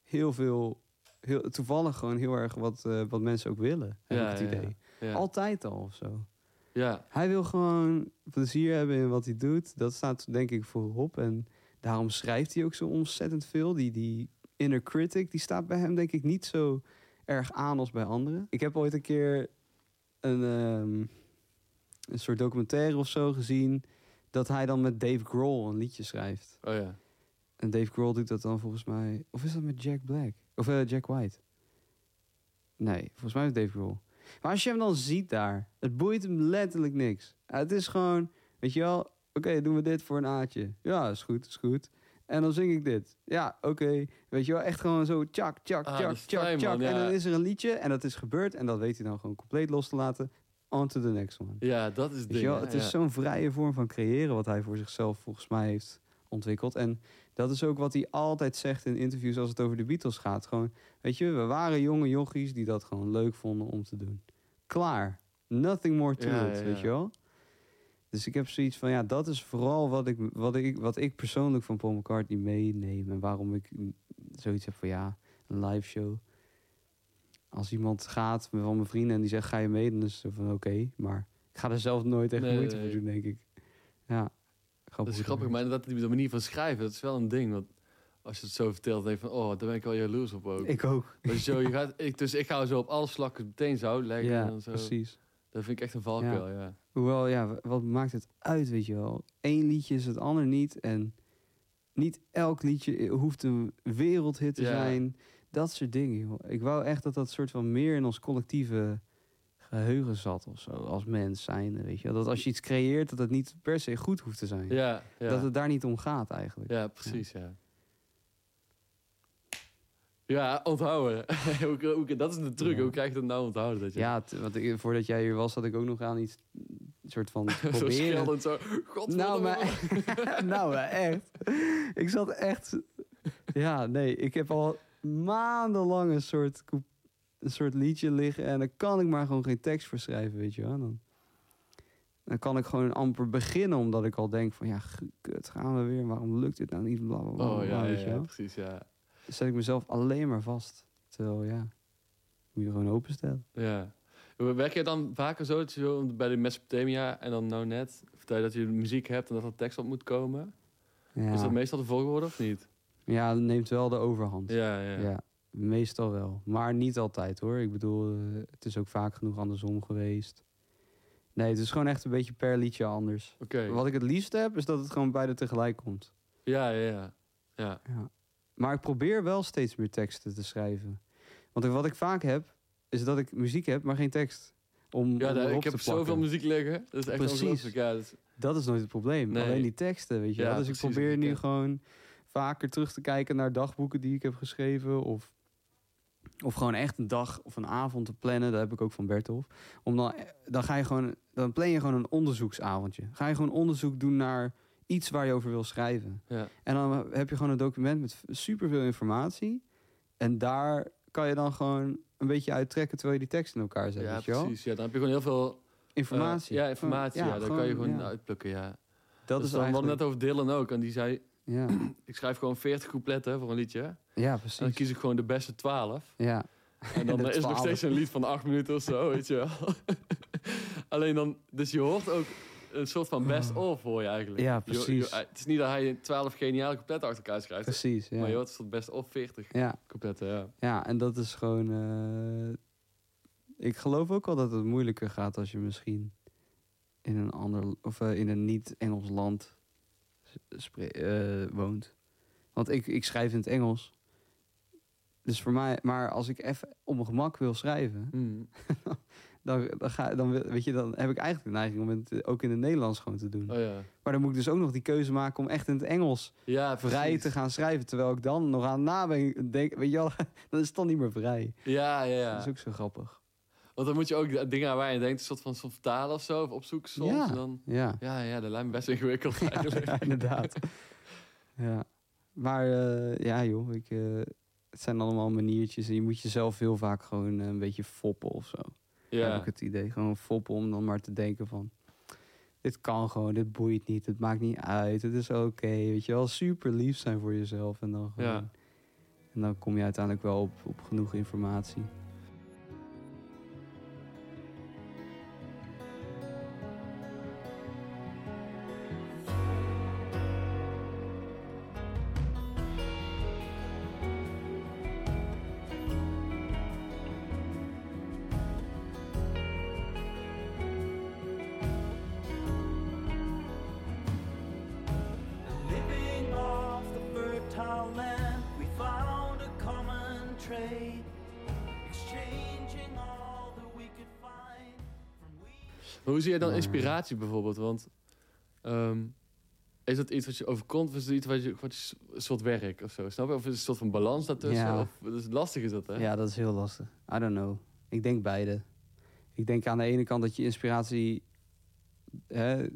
heel veel, heel, toevallig gewoon heel erg wat, eh, wat mensen ook willen. Heb Ja, ik het ja, idee. Ja. Altijd al of zo. Ja. Hij wil gewoon plezier hebben in wat hij doet. Dat staat denk ik voorop. En daarom schrijft hij ook zo ontzettend veel. Die, die inner critic, die staat bij hem denk ik niet zo erg aan als bij anderen. Ik heb ooit een keer een, ehm, een soort documentaire of zo gezien... dat hij dan met Dave Grohl een liedje schrijft. Oh ja. En Dave Grohl doet dat dan volgens mij... Of is dat met Jack Black? Of eh, Jack White? Nee, volgens mij met Dave Grohl. Maar als je hem dan ziet daar, het boeit hem letterlijk niks. Het is gewoon, weet je wel, oké, doen we dit voor een aatje. Ja, is goed, is goed. En dan zing ik dit. Ja, oké. Weet je wel, echt gewoon zo tjak, tjak, Ah, tjak, tjak, fijn, tjak. man, En ja. dan is er een liedje en dat is gebeurd. En dat weet hij dan gewoon compleet los te laten. On to the next one. Ja, dat is het ding. wel, het is ja. zo'n vrije vorm van creëren wat hij voor zichzelf volgens mij heeft ontwikkeld. En dat is ook wat hij altijd zegt in interviews als het over de Beatles gaat. Gewoon, weet je, we waren jonge jochies die dat gewoon leuk vonden om te doen. Klaar. Nothing more to Ja, it, ja, weet je wel? Dus ik heb zoiets van, ja, dat is vooral wat ik, wat ik, wat ik persoonlijk van Paul McCartney meeneem. En waarom ik zoiets heb van, ja, een live show. Als iemand gaat van mijn vrienden en die zegt, ga je mee? Dan is het van, oké, maar ik ga er zelf nooit echt Nee, moeite nee. voor doen, denk ik. Ja, Dat is grappig, maar dat de manier van schrijven, dat is wel een ding. Want als je het zo vertelt, denk je van, oh, daar ben ik wel jaloers op ook. Ik ook. Je zo, je gaat, ik, dus ik ga zo op alle vlakken meteen zout leggen. Ja, en zo. precies. Dat vind ik echt een valkuil, ja. Hoewel, ja, wat maakt het uit, weet je wel? Eén liedje is het ander niet. En niet elk liedje hoeft een wereldhit te Ja. zijn. Dat soort dingen, joh. Ik wou echt dat dat soort van meer in ons collectieve geheugen zat of zo. Als mens zijn, weet je. Dat als je iets creëert, dat het niet per se goed hoeft te zijn. Ja, ja. Dat het daar niet om gaat, eigenlijk. ja precies, ja. Ja, onthouden. (laughs) Hoe- hoe- dat is de truc. Ja. Hoe krijg je dat nou onthouden? Dat je Ja, want ik- voordat jij hier was, had ik ook nog aan iets... Soort van (laughs) zo proberen. zo. Godverdomme. Nou, maar, (laughs) nou, maar echt. Ik zat echt. Ja, nee, ik heb al maandenlang een soort, een soort liedje liggen. En dan kan ik maar gewoon geen tekst voor schrijven, weet je wel. Dan, dan kan ik gewoon amper beginnen, omdat ik al denk van ja, kut, gaan we weer. Waarom lukt dit nou niet? Bla, bla, bla, Oh ja, weet je ja, precies, ja. Dan zet ik mezelf alleen maar vast. Terwijl ja, moet je gewoon openstellen. ja. Werk je dan vaker zo, dat je bij de Mesopotamia en dan nou net vertel je dat je muziek hebt en dat er tekst op moet komen? Ja, Is dat meestal de volgorde of niet? ja dat neemt wel de overhand. Ja, ja. Ja. Meestal wel. Maar niet altijd hoor. Ik bedoel, eh, het is ook vaak genoeg andersom geweest. Nee, het is gewoon echt een beetje per liedje anders. Oké. Wat ik het liefst heb, is dat het gewoon beide tegelijk komt. Ja, ja, ja. Ja, Ja. Maar ik probeer wel steeds meer teksten te schrijven. Want wat ik vaak heb, is dat ik muziek heb, maar geen tekst. Om, ja om ik heb zoveel muziek liggen. Dat is echt Precies. Ja, dat is- Dat is nooit het probleem. Nee. Alleen die teksten, weet je Ja, wel. Dus ik probeer nu gewoon vaker terug te kijken naar dagboeken die ik heb geschreven. Of, of gewoon echt een dag of een avond te plannen. Dat heb ik ook van Bertolf. Om dan, dan ga je gewoon, dan plan je gewoon een onderzoeksavondje. Ga je gewoon onderzoek doen naar iets waar je over wil schrijven. ja. En dan heb je gewoon een document met superveel informatie. En daar kan je dan gewoon een beetje uittrekken terwijl je die tekst in elkaar zet. ja weet je wel? precies. Ja, dan heb je gewoon heel veel... eh, Informatie. ja, informatie. Gewoon- Ja, daar kan je gewoon uitplukken, ja. Dat Dus is dan, we hadden eigenlijk... net over Dylan ook. En die zei, Ja, (clears throat) ik schrijf gewoon 40 coupletten voor een liedje. En ja dan precies. kies ik gewoon de beste 12. Ja. En dan (laughs) De is nog 12. steeds een lied van 8 minuten of zo, weet je wel. (laughs) Alleen dan, dus je hoort ook een soort van best of voor je eigenlijk. Ja, precies. je- het is niet dat hij 12 geniale coupletten achter elkaar schrijft. Precies, ja. Maar je hoort soort best of 40 Ja, coupletten, ja. ja, en dat is gewoon... eh, ik geloof ook wel dat het moeilijker gaat als je misschien in een ander... of eh, in een niet-Engels land eh, woont. Want ik, ik schrijf in het Engels. Dus voor mij... Maar als ik even op mijn gemak wil schrijven... Hmm. (laughs) dan, dan, ga, dan, weet je, dan heb ik eigenlijk de neiging om het ook in het Nederlands gewoon te doen. Oh ja. Maar dan moet ik dus ook nog die keuze maken om echt in het Engels Ja, vrij te gaan schrijven. Terwijl ik dan nog aan na ben, denk, weet je wel, (laughs) dan is het dan niet meer vrij. Ja, ja, ja. Dat is ook zo grappig. Want dan moet je ook dingen aan waar je denkt, een soort van soort vertalen of zo, of opzoeken soms. Ja. En dan, Ja, ja, ja, dat lijkt me best ingewikkeld (laughs) eigenlijk. ja (laughs) inderdaad. ja. Maar eh, ja joh, ik, eh, het zijn allemaal maniertjes. En je moet jezelf heel vaak gewoon eh, een beetje foppen of zo. Heb Ja, ik het idee. Gewoon foppen om dan maar te denken van... Dit kan gewoon, dit boeit niet, het maakt niet uit, het is oké. weet je wel, super lief zijn voor jezelf. En dan, gewoon, Ja. en dan kom je uiteindelijk wel op, op genoeg informatie. Hoe zie je dan inspiratie bijvoorbeeld? Want ehm, is dat iets wat je overkomt of is het iets wat je, wat je een soort werk of zo? Snap je? Of is het een soort van balans daartussen? Ja. Of, dat is lastig is dat, hè? Ja, dat is heel lastig. I don't know. Ik denk beide. Ik denk aan de ene kant dat je inspiratie. Hè,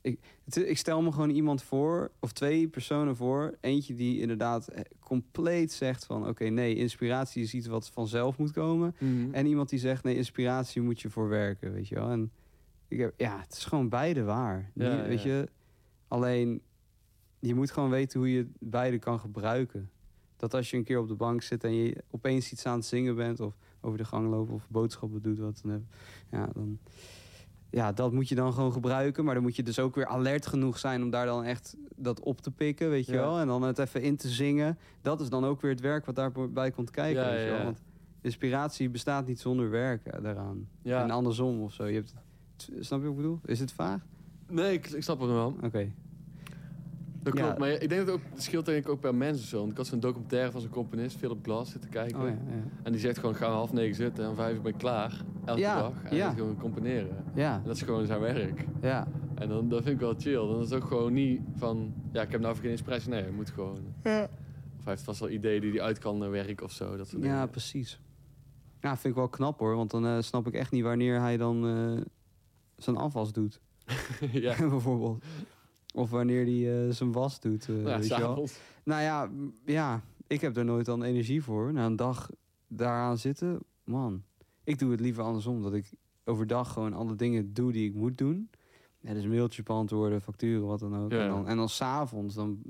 ik, stel me gewoon iemand voor, of twee personen voor. Eentje die inderdaad eh, compleet zegt van... oké, nee, inspiratie is iets wat vanzelf moet komen. Mhm. En iemand die zegt, nee, inspiratie moet je voor werken, weet je wel. En ik heb, ja, het is gewoon beide waar. Ja, weet ja. je, alleen je moet gewoon weten hoe je beide kan gebruiken. Dat als je een keer op de bank zit en je opeens iets aan het zingen bent... of over de gang loopt of boodschappen doet, wat dan heb, ja, dan... Ja, dat moet je dan gewoon gebruiken. Maar dan moet je dus ook weer alert genoeg zijn om daar dan echt dat op te pikken, weet je Ja. wel. En dan het even in te zingen. Dat is dan ook weer het werk wat daarbij komt kijken, Ja, weet je wel. Want inspiratie bestaat niet zonder werken daaraan. Ja. En andersom of zo. Je hebt, snap je wat ik bedoel? Is het vaag? Nee, ik, ik snap het wel. Oké. Dat Ja. klopt. Maar ik denk dat het ook, het scheelt denk ik ook per mens of zo. Want ik had zo'n documentaire van zo'n componist, Philip Glass, zitten kijken. Oh ja, ja. En die zegt gewoon, ga half negen zitten en vijf uur ben ik klaar. Elke Ja, dag. En ja. gaat gewoon componeren. Ja, En dat is gewoon zijn werk. ja. En dan, dat vind ik wel chill. Dan is het ook gewoon niet van, ja, ik heb nou geen inspiratie. Nee, je moet gewoon. Of hij heeft vast wel ideeën die hij uit kan naar werk of zo. Dat soort Ja, dingen. precies. Ja, vind ik wel knap hoor. Want dan eh, snap ik echt niet wanneer hij dan eh, zijn afwas doet. (laughs) ja. (laughs) bijvoorbeeld. Of wanneer hij eh, zijn was doet. eh, Ja, weet je wel. Nou ja, ja, ik heb er nooit dan energie voor. Na een dag daaraan zitten, man. Ik doe het liever andersom. Dat ik overdag gewoon alle dingen doe die ik moet doen. Ja, dus mailtjes beantwoorden, facturen, wat dan ook. Ja. En dan, en dan s'avonds dan...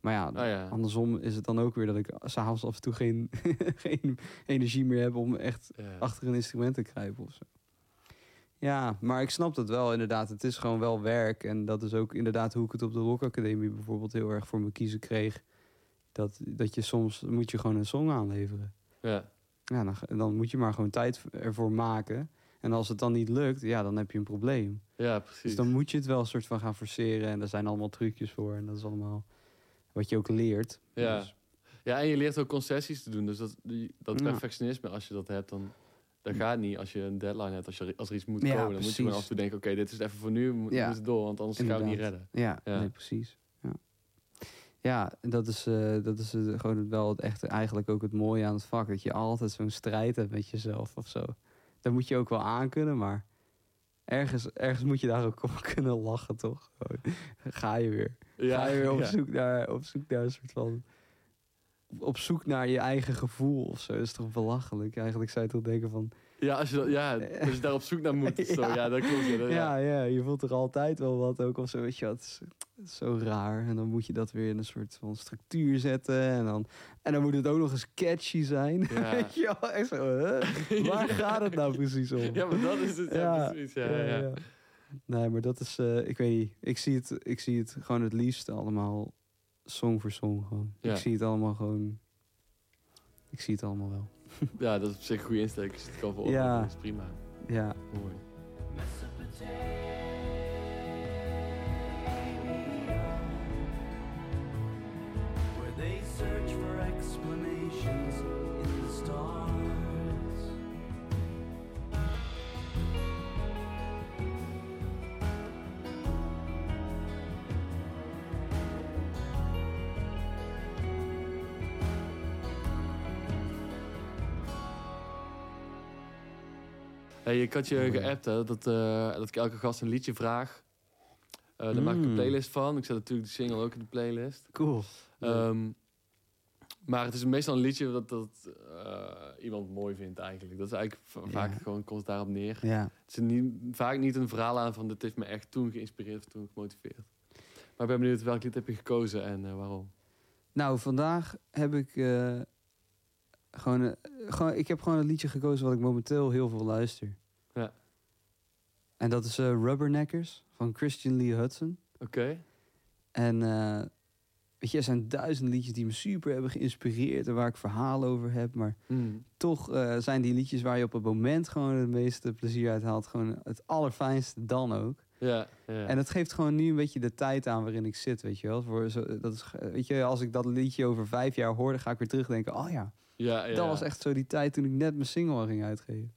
Maar ja, Ah, ja. andersom is het dan ook weer dat ik s'avonds af en toe geen, (laughs) geen energie meer heb om echt achter een instrument te kruipen of zo. Ja, maar ik snap dat wel inderdaad. Het is gewoon wel werk. En dat is ook inderdaad hoe ik het op de Rock Academie bijvoorbeeld heel erg voor me kiezen kreeg. Dat, dat je soms moet je gewoon een song aanleveren. Ja. Ja, dan, dan moet je maar gewoon tijd ervoor maken. En als het dan niet lukt, ja, dan heb je een probleem. ja, precies. Dus dan moet je het wel een soort van gaan forceren. En daar zijn allemaal trucjes voor. En dat is allemaal wat je ook leert. Ja. Dus, Ja, en je leert ook concessies te doen. Dus dat, dat perfectionisme, als je dat hebt, dan... Dat gaat niet als je een deadline hebt. Als, je, als er iets moet Ja, komen, dan moet je gewoon af en toe denken... Oké, dit is het even voor nu, we moeten Ja. moeten door. Want anders gaan we het niet Inderdaad. redden. ja, Ja. Nee, precies. Ja, ja dat is, eh, dat is eh, gewoon wel het echte, eigenlijk ook het mooie aan het vak. Dat je altijd zo'n strijd hebt met jezelf of zo. Dat moet je ook wel aankunnen, maar ergens, ergens moet je daar ook op (laughs) kunnen lachen, toch? Ga je weer. Ga je weer op, ja. zoek naar, op zoek naar een soort van... Op zoek naar je eigen gevoel of zo. Dat is toch belachelijk? Eigenlijk zou je toch denken van... Ja, als je, dat- ja, (laughs) als je daar op zoek naar moet. Zo, Ja. ja. dat klopt. Ja, Ja, ja, je voelt er altijd wel wat ook of zo. Weet je, wat, zo raar. En dan moet je dat weer in een soort van structuur zetten. En dan, en dan moet het ook nog eens catchy zijn. Ja. (laughs) Weet je wel? Echt zo, huh? (laughs) Waar gaat het nou precies om? Ja, maar dat is het. Ja, precies. Ja, ja, ja. Nee, maar dat is, eh, ik weet niet. Ik zie, het, ik zie het gewoon het liefst allemaal song voor song gewoon. Ja. Ik zie het allemaal gewoon... Ik zie het allemaal wel. (laughs) Ja, dat is op zich een goede insteek. Als je het kan voor Ja. dat is prima. Ja, Mooi. Hey, ik had je geappt hè, dat, eh, dat ik elke gast een liedje vraag. Eh daar maak ik een Mm. playlist van. Ik zet natuurlijk de single ook in de playlist. cool. Ehm, maar het is meestal een liedje dat, dat eh, iemand mooi vindt eigenlijk. Dat is eigenlijk vaak gewoon, komt daarop neer. ja. Het is niet, vaak niet een verhaal aan van dit heeft me echt toen geïnspireerd of toen gemotiveerd. Maar ik ben benieuwd welk lied heb je gekozen en waarom. Nou, vandaag heb ik gewoon, eh, gewoon... Ik heb gewoon een liedje gekozen wat ik momenteel heel veel luister. Ja. En dat is eh, Rubberneckers van Christian Lee Hudson. Oké. En eh, weet je, er zijn duizend liedjes die me super hebben geïnspireerd... en waar ik verhalen over heb. Maar Hmm. toch zijn die liedjes waar je op het moment gewoon het meeste plezier uit haalt... gewoon het allerfijnste dan ook. Ja, ja. En het geeft gewoon nu een beetje de tijd aan waarin ik zit, weet je wel. Voor zo, dat is, weet je, als ik dat liedje over vijf jaar hoor, dan ga ik weer terugdenken. Oh ja, ja, ja. dat was echt zo die tijd toen ik net mijn single ging uitgeven.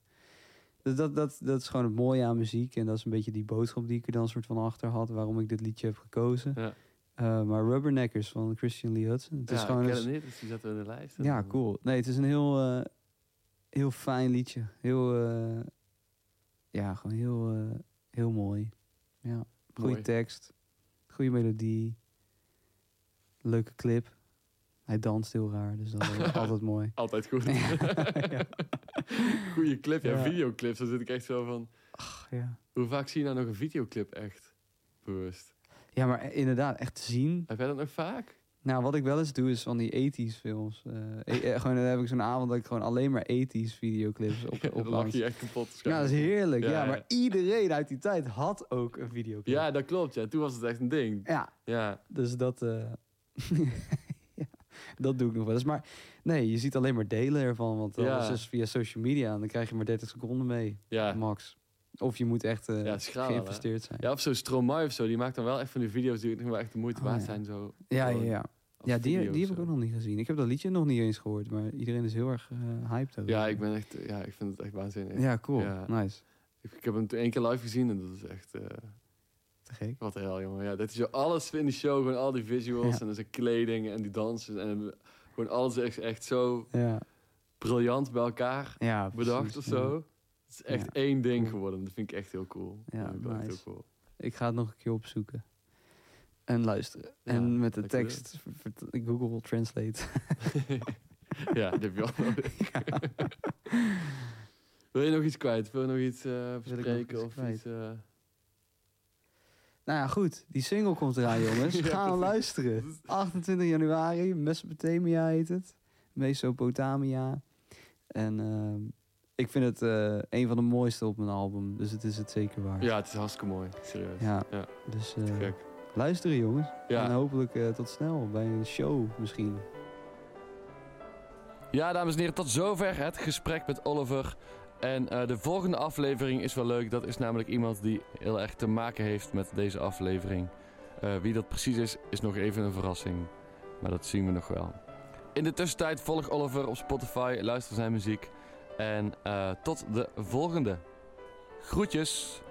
Dus dat, dat, dat is gewoon het mooie aan muziek. En dat is een beetje die boodschap die ik er dan soort van achter had. Waarom ik dit liedje heb gekozen. Ja. Eh, maar Rubberneckers van Christian Lee Hudson. Het is ja, gewoon ik ken het niet, dus die we in de lijst. ja, cool. Nee, het is een heel, eh, heel fijn liedje. Heel, eh, ja, gewoon heel, heel mooi. Ja, goede tekst, goede melodie, leuke clip. Hij danst heel raar, dus dat is (laughs) altijd mooi. Altijd goed. (laughs) Ja. Goeie clip, ja, Ja. videoclips. Dan zit ik echt zo van... Ach, ja. Hoe vaak zie je nou nog een videoclip echt bewust? ja, maar eh, inderdaad, echt te zien. Heb jij dat nog vaak? Nou, wat ik wel eens doe, is van die 80s films. Eh, (laughs) gewoon, dan heb ik zo'n avond dat ik gewoon alleen maar 80s videoclips op, Ja, op dan lach je echt kapot. Ja, dat is heerlijk. Ja, Ja, ja. maar iedereen uit die tijd had ook een videoclip. Ja, dat klopt. Ja. Toen was het echt een ding. Ja, Ja, Dus dat, eh, ja, (laughs) dat doe ik nog wel eens. Maar nee, je ziet alleen maar delen ervan. Want Ja. alles is via social media. En dan krijg je maar 30 seconden mee, ja. max. Of je moet echt eh, Ja, hè? geïnvesteerd zijn. ja of zo Stromae of zo. Die maakt dan wel echt van die video's die wel echt de moeite Oh, waard zijn. Zo, ja, ja, ja. ja die, die heb ik ook nog niet gezien. Ik heb dat liedje nog niet eens gehoord. Maar iedereen is heel erg eh hyped over. Ja, ik ben echt... Ja, ik vind het echt waanzinnig. Ja, cool. Ja. Nice. Ik, ik heb hem één keer live gezien en dat is echt... eh, Te gek. Wat de hel, jongen. Ja, dat is zo alles in die show. Gewoon al die visuals Ja. en zijn kleding en die dansen. En gewoon alles is echt zo Ja, briljant bij elkaar ja bedacht precies, of zo. Het is echt één ding geworden. Dat vind ik echt heel cool. Ja, Dat nice. heel cool. Ik ga het nog een keer opzoeken. En luisteren. En met de tekst Google Translate. (laughs) ja, dat heb je al. (laughs) Wil je nog iets kwijt? Wil je nog iets bespreken? iets of iets, eh, Nou ja, goed. Die single komt eraan, (laughs) jongens. Ja, Ga precies. luisteren. 28 januari, Mesopotamia heet het. Mesopotamia. En ehm, ik vind het eh, een van de mooiste op mijn album. Dus het is het zeker waard. Ja, het is hartstikke mooi. Serieus. Ja, Ja. dus gek. luisteren, jongens. Ja. En hopelijk eh, tot snel bij een show misschien. Ja, dames en heren, tot zover het gesprek met Oliver. En eh, de volgende aflevering is wel leuk. Dat is namelijk iemand die heel erg te maken heeft met deze aflevering. Eh, wie dat precies is, is nog even een verrassing. Maar dat zien we nog wel. In de tussentijd volg Oliver op Spotify, luister zijn muziek. En eh, tot de volgende. Groetjes!